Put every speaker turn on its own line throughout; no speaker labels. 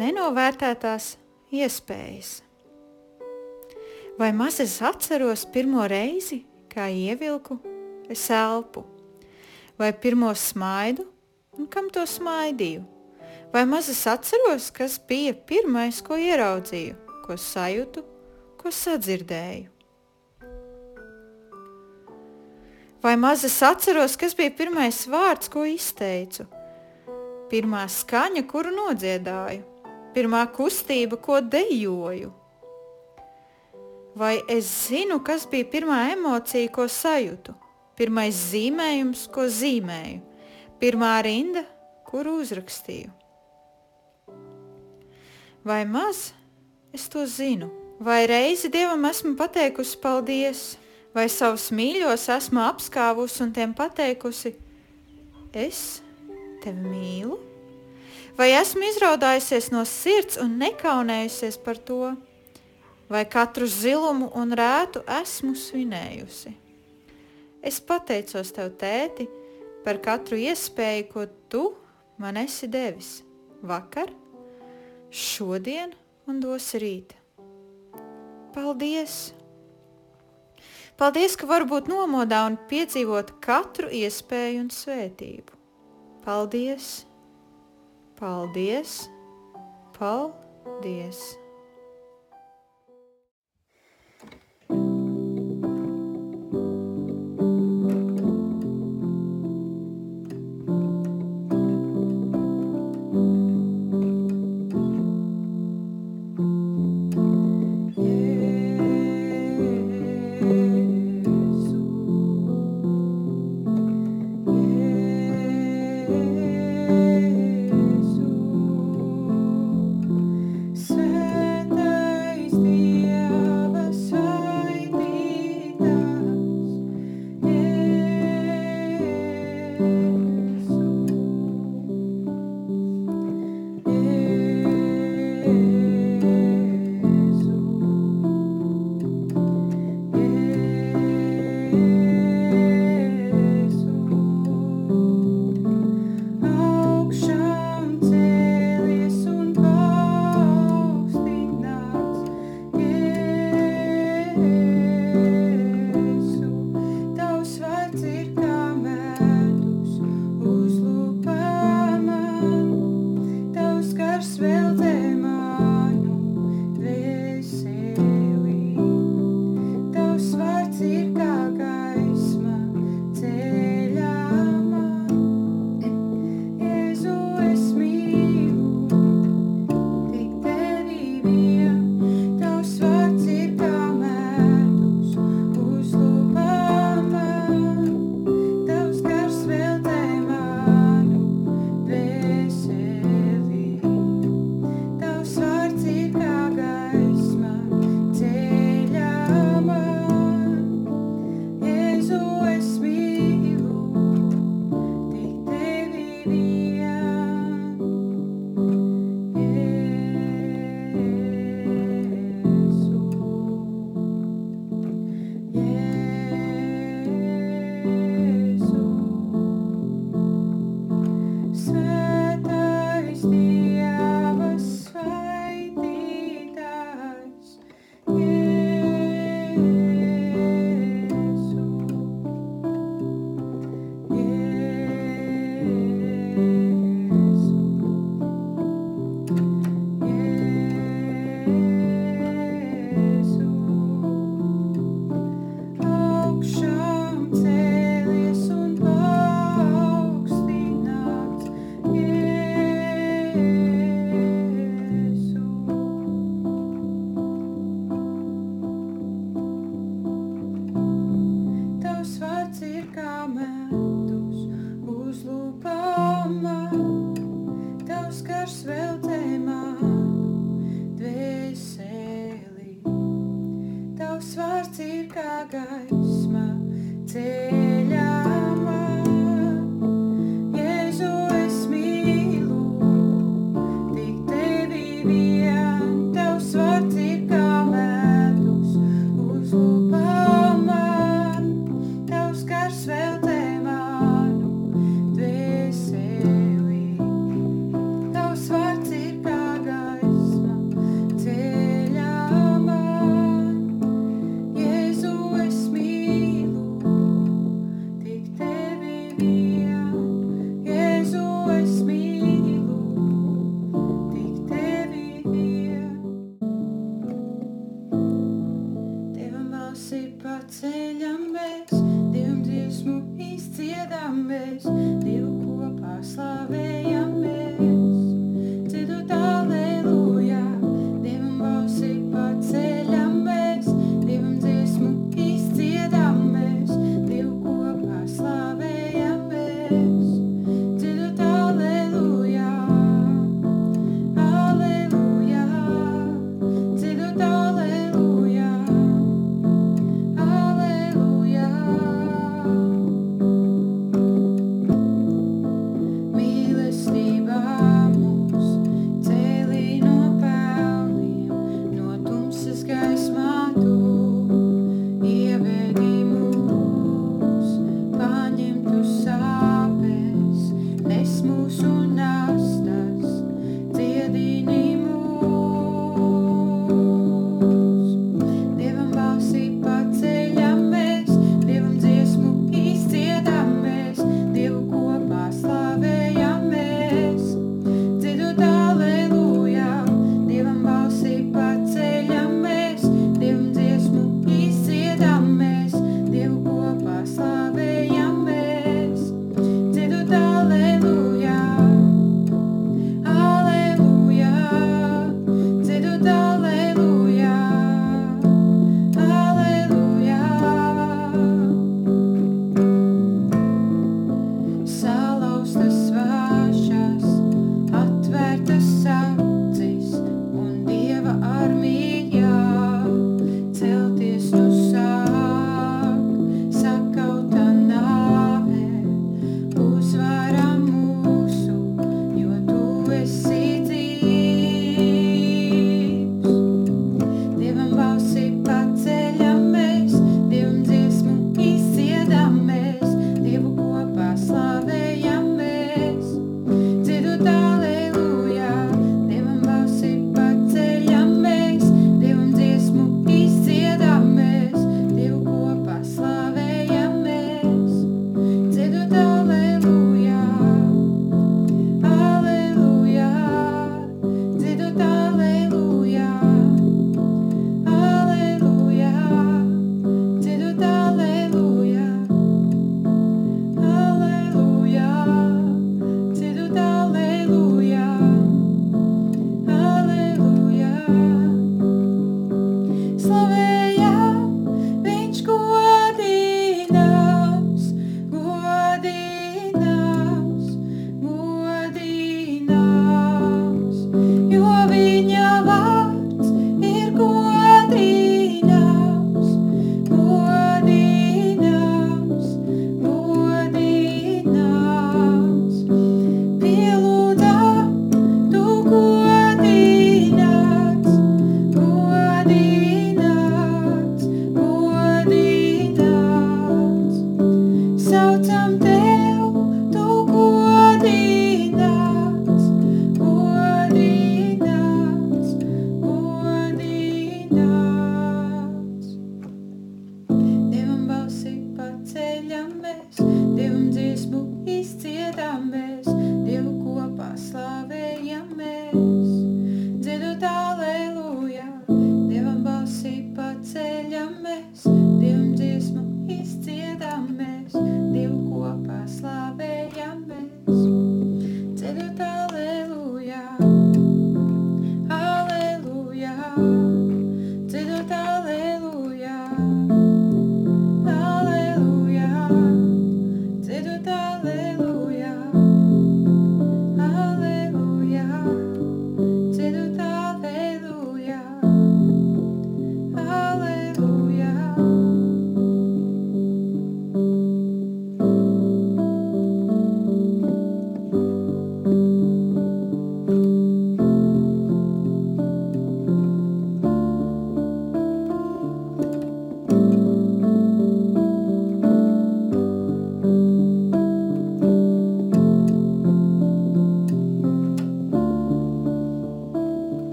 nenovērtētās iespējas. Vai maz es atceros pirmo reizi, kā ievilku es elpu, vai pirmo smaidu? Un kam to smaidīju, vai maz es atceros, kas bija pirmais, ko ieraudzīju, ko sajūtu, ko sadzirdēju. Vai maz es atceros, kas bija pirmais vārds, ko izteicu, pirmā skaņa, kuru nodziedāju, pirmā kustība, ko dejoju. Vai es zinu, kas bija pirmā emocija, ko sajūtu, pirmais zīmējums, ko zīmēju, pirmā rinda, kuru uzrakstīju? Vai maz es to zinu, vai reizi Dievam esmu pateikusi paldies, vai savus mīļos esmu apskāvusi un tiem pateikusi, es tevi mīlu? Vai esmu izraudājusies no sirds un nekaunējusies par to, vai katru zilumu un rētu esmu svinējusi? Es pateicos tev, tēti, par katru iespēju, ko tu man esi devis vakar, šodien un dos rīt. Paldies! Paldies, ka varu būt nomodā un piedzīvot katru iespēju un svētību. Paldies! Paldies! Paldies!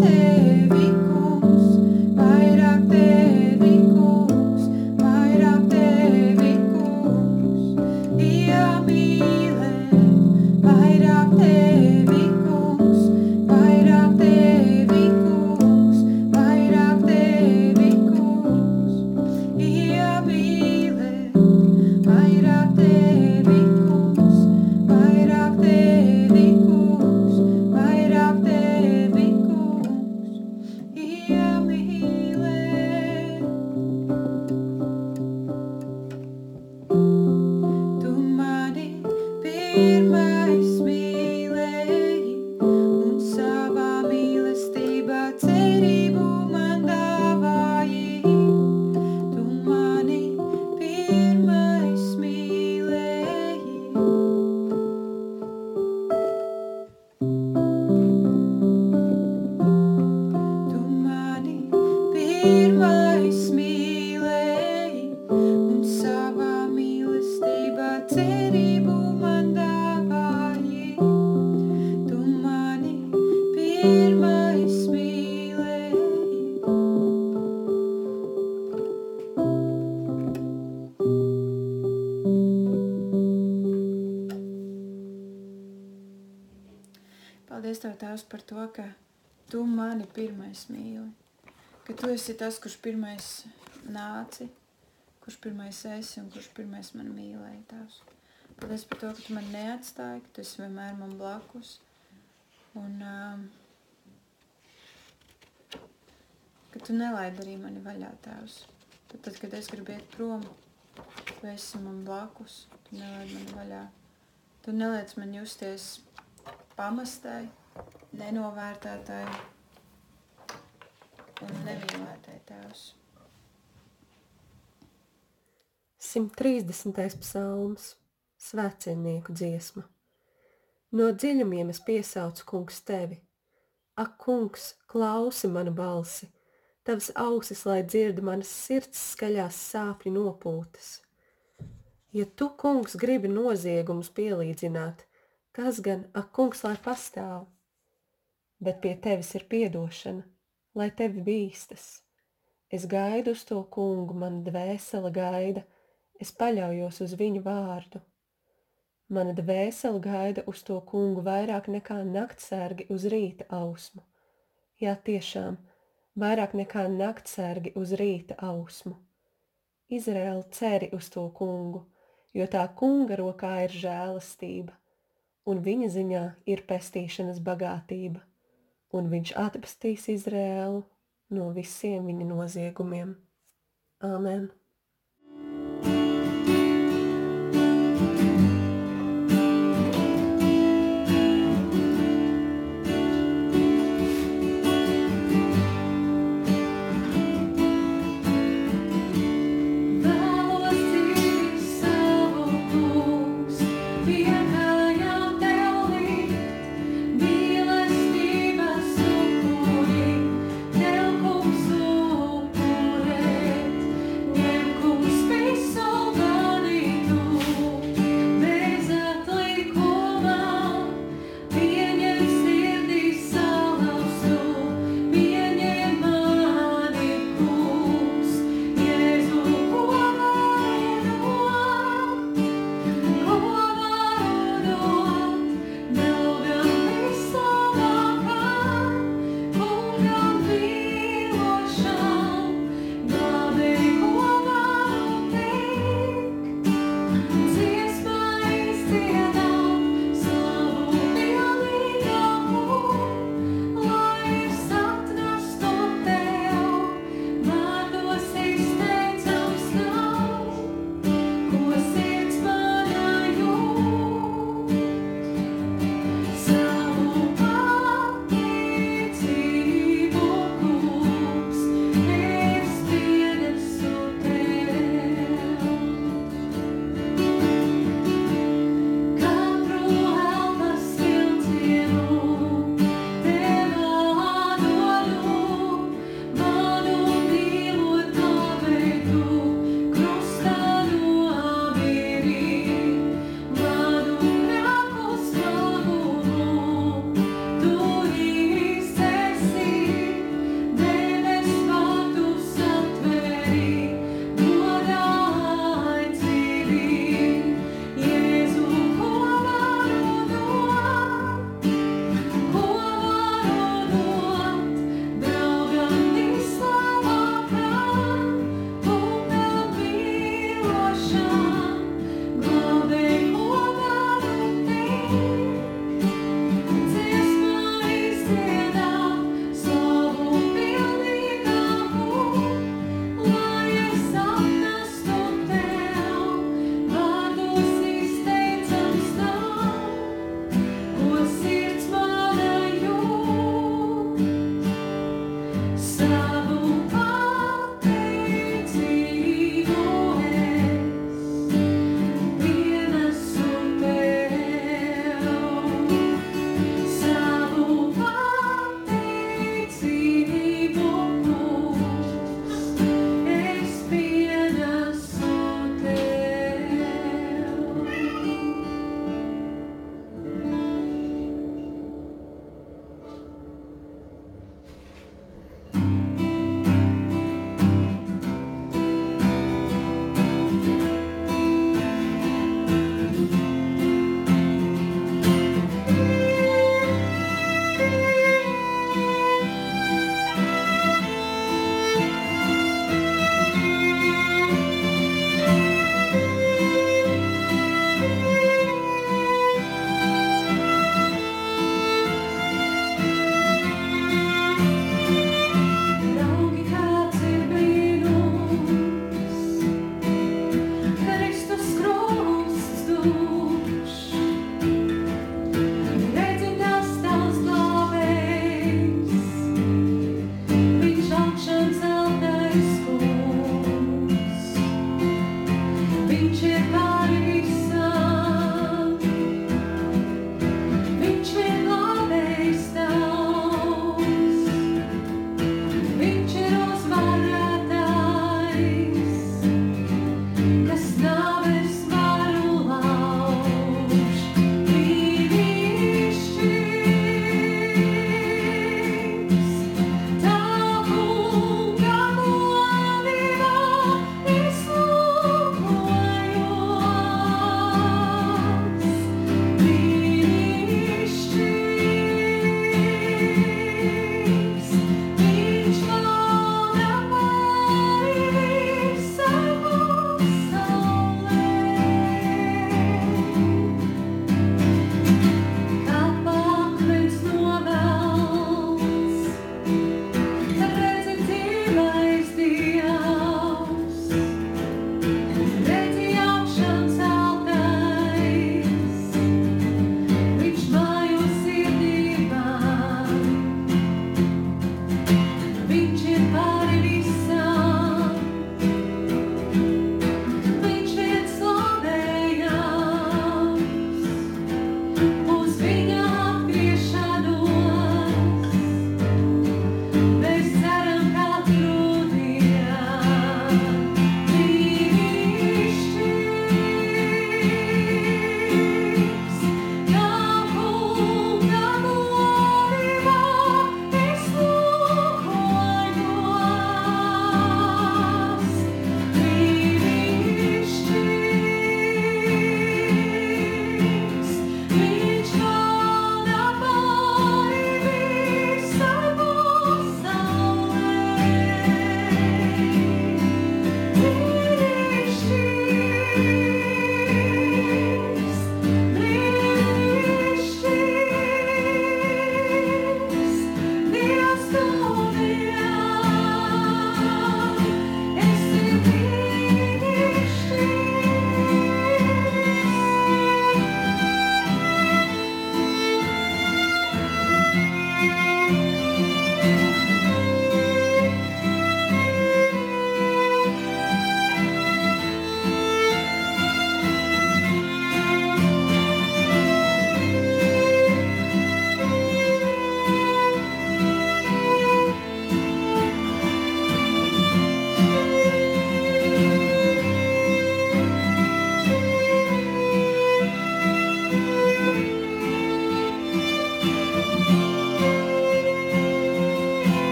tevi, kungs, vairāk tevi, kungs. Pirmais mīli. Ka tu esi tas, kurš pirmais nāci, kurš pirmais esi un kurš pirmais man mīlēja tās. Paldies par to, ka tu man neatstāji, ka tu esi vienmēr man blakus. Un um, ka tu nelaid arī mani vaļā tēvs. Tad, tad, kad es gribu iet prom, tu esi man blakus, tu nelaid mani vaļā. Tu neliec man justies pamestai, nenovērtētai, un nemīlētai Tēvs.
130. psalms - svētceļnieku dziesma. No dziļumiem es piesaucu, kungs, tevi. Ak, kungs, klausi manu balsi, tavas ausis, lai dzird manas sirds skaļās sāpju nopūtas. Ja tu, kungs, gribi noziegumus pielīdzināt, kas gan, ak, kungs, lai pastāv? Bet pie tevis ir piedošana, lai tevi bīstas. Es gaidu uz to kungu, man dvēsele gaida, es paļaujos uz viņu vārdu. Mana dvēsele gaida uz to kungu vairāk nekā naktsērgi uz rīta ausmu. Jā, tiešām, vairāk nekā naktsērgi uz rīta ausmu. Izraēla ceri uz to kungu,
jo tā kunga rokā ir žēlastība, un viņa ziņā ir pestīšanas bagātība, un viņš atpestīs Izrēlu no visiem viņa noziegumiem. Āmen!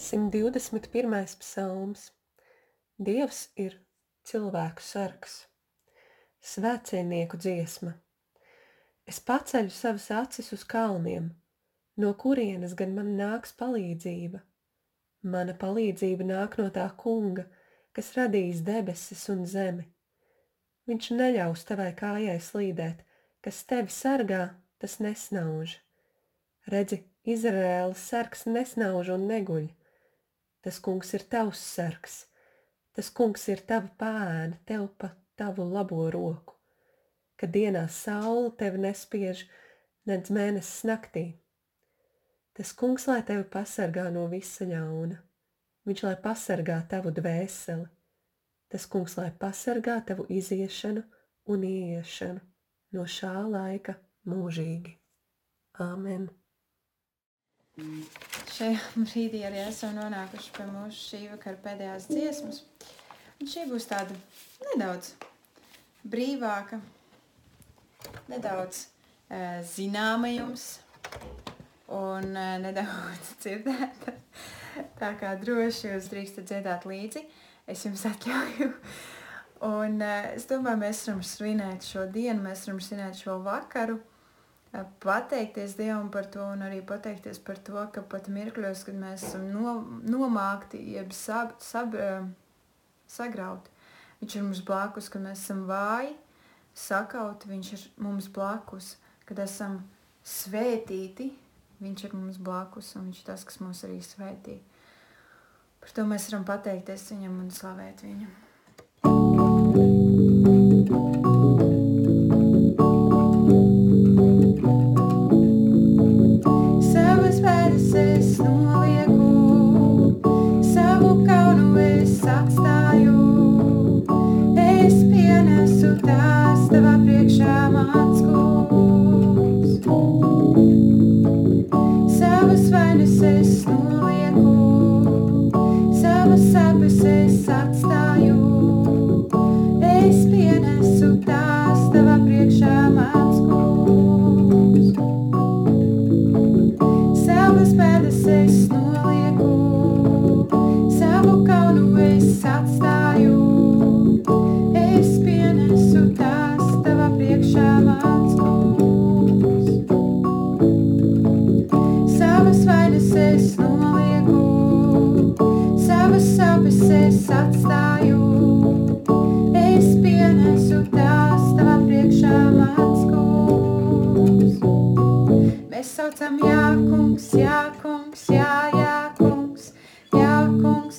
121. psalms. Dievs ir cilvēku sargs. Svētceļnieku dziesma. Es paceļu savas acis uz kalniem, no kurienes gan man nāks palīdzība. Mana palīdzība nāk no tā kunga, kas radījis debesis un zemi. Viņš neļaus tavai kājai slīdēt, kas tevi sargā, tas nesnauž. Redzi, Izraēlas sargs nesnauž un neguļ Tas kungs ir tavs sargs, tas kungs ir tava pēna, tev pa tavu labo roku, kad dienā saule tevi nespiež, nedz mēnesis naktī. Tas kungs, lai tevi pasargā no visa ļauna, viņš lai pasargā tavu dvēseli, tas kungs, lai pasargā tavu iziešanu un ieiešanu no šā laika mūžīgi. Āmen!
Šajā brīdī arī esam nonākuši pie mūsu šī vakara pēdējās dziesmas. Un šī būs tāda nedaudz brīvāka, nedaudz uh, zināma jums un uh, nedaudz dzirdēta. Tā kā droši jūs drīkstat dziedāt līdzi, es jums atļauju. Un uh, es domāju, mēs varam svinēt šo dienu, mēs varam svinēt šo vakaru pateikties Dievam par to un arī pateikties par to, ka pat mirkļos, kad mēs esam no, nomākti, jeb sab, sab, sagrauti, Viņš ir mums blakus, kad mēs esam vāji, sakauti, Viņš ir mums blakus, kad esam svētīti, Viņš ir mums blakus un Viņš ir tas, kas mūs arī svētī. Par to mēs varam pateikties Viņam un slavēt Viņam.
kong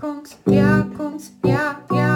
kungs, jā, kungs, jā, jā,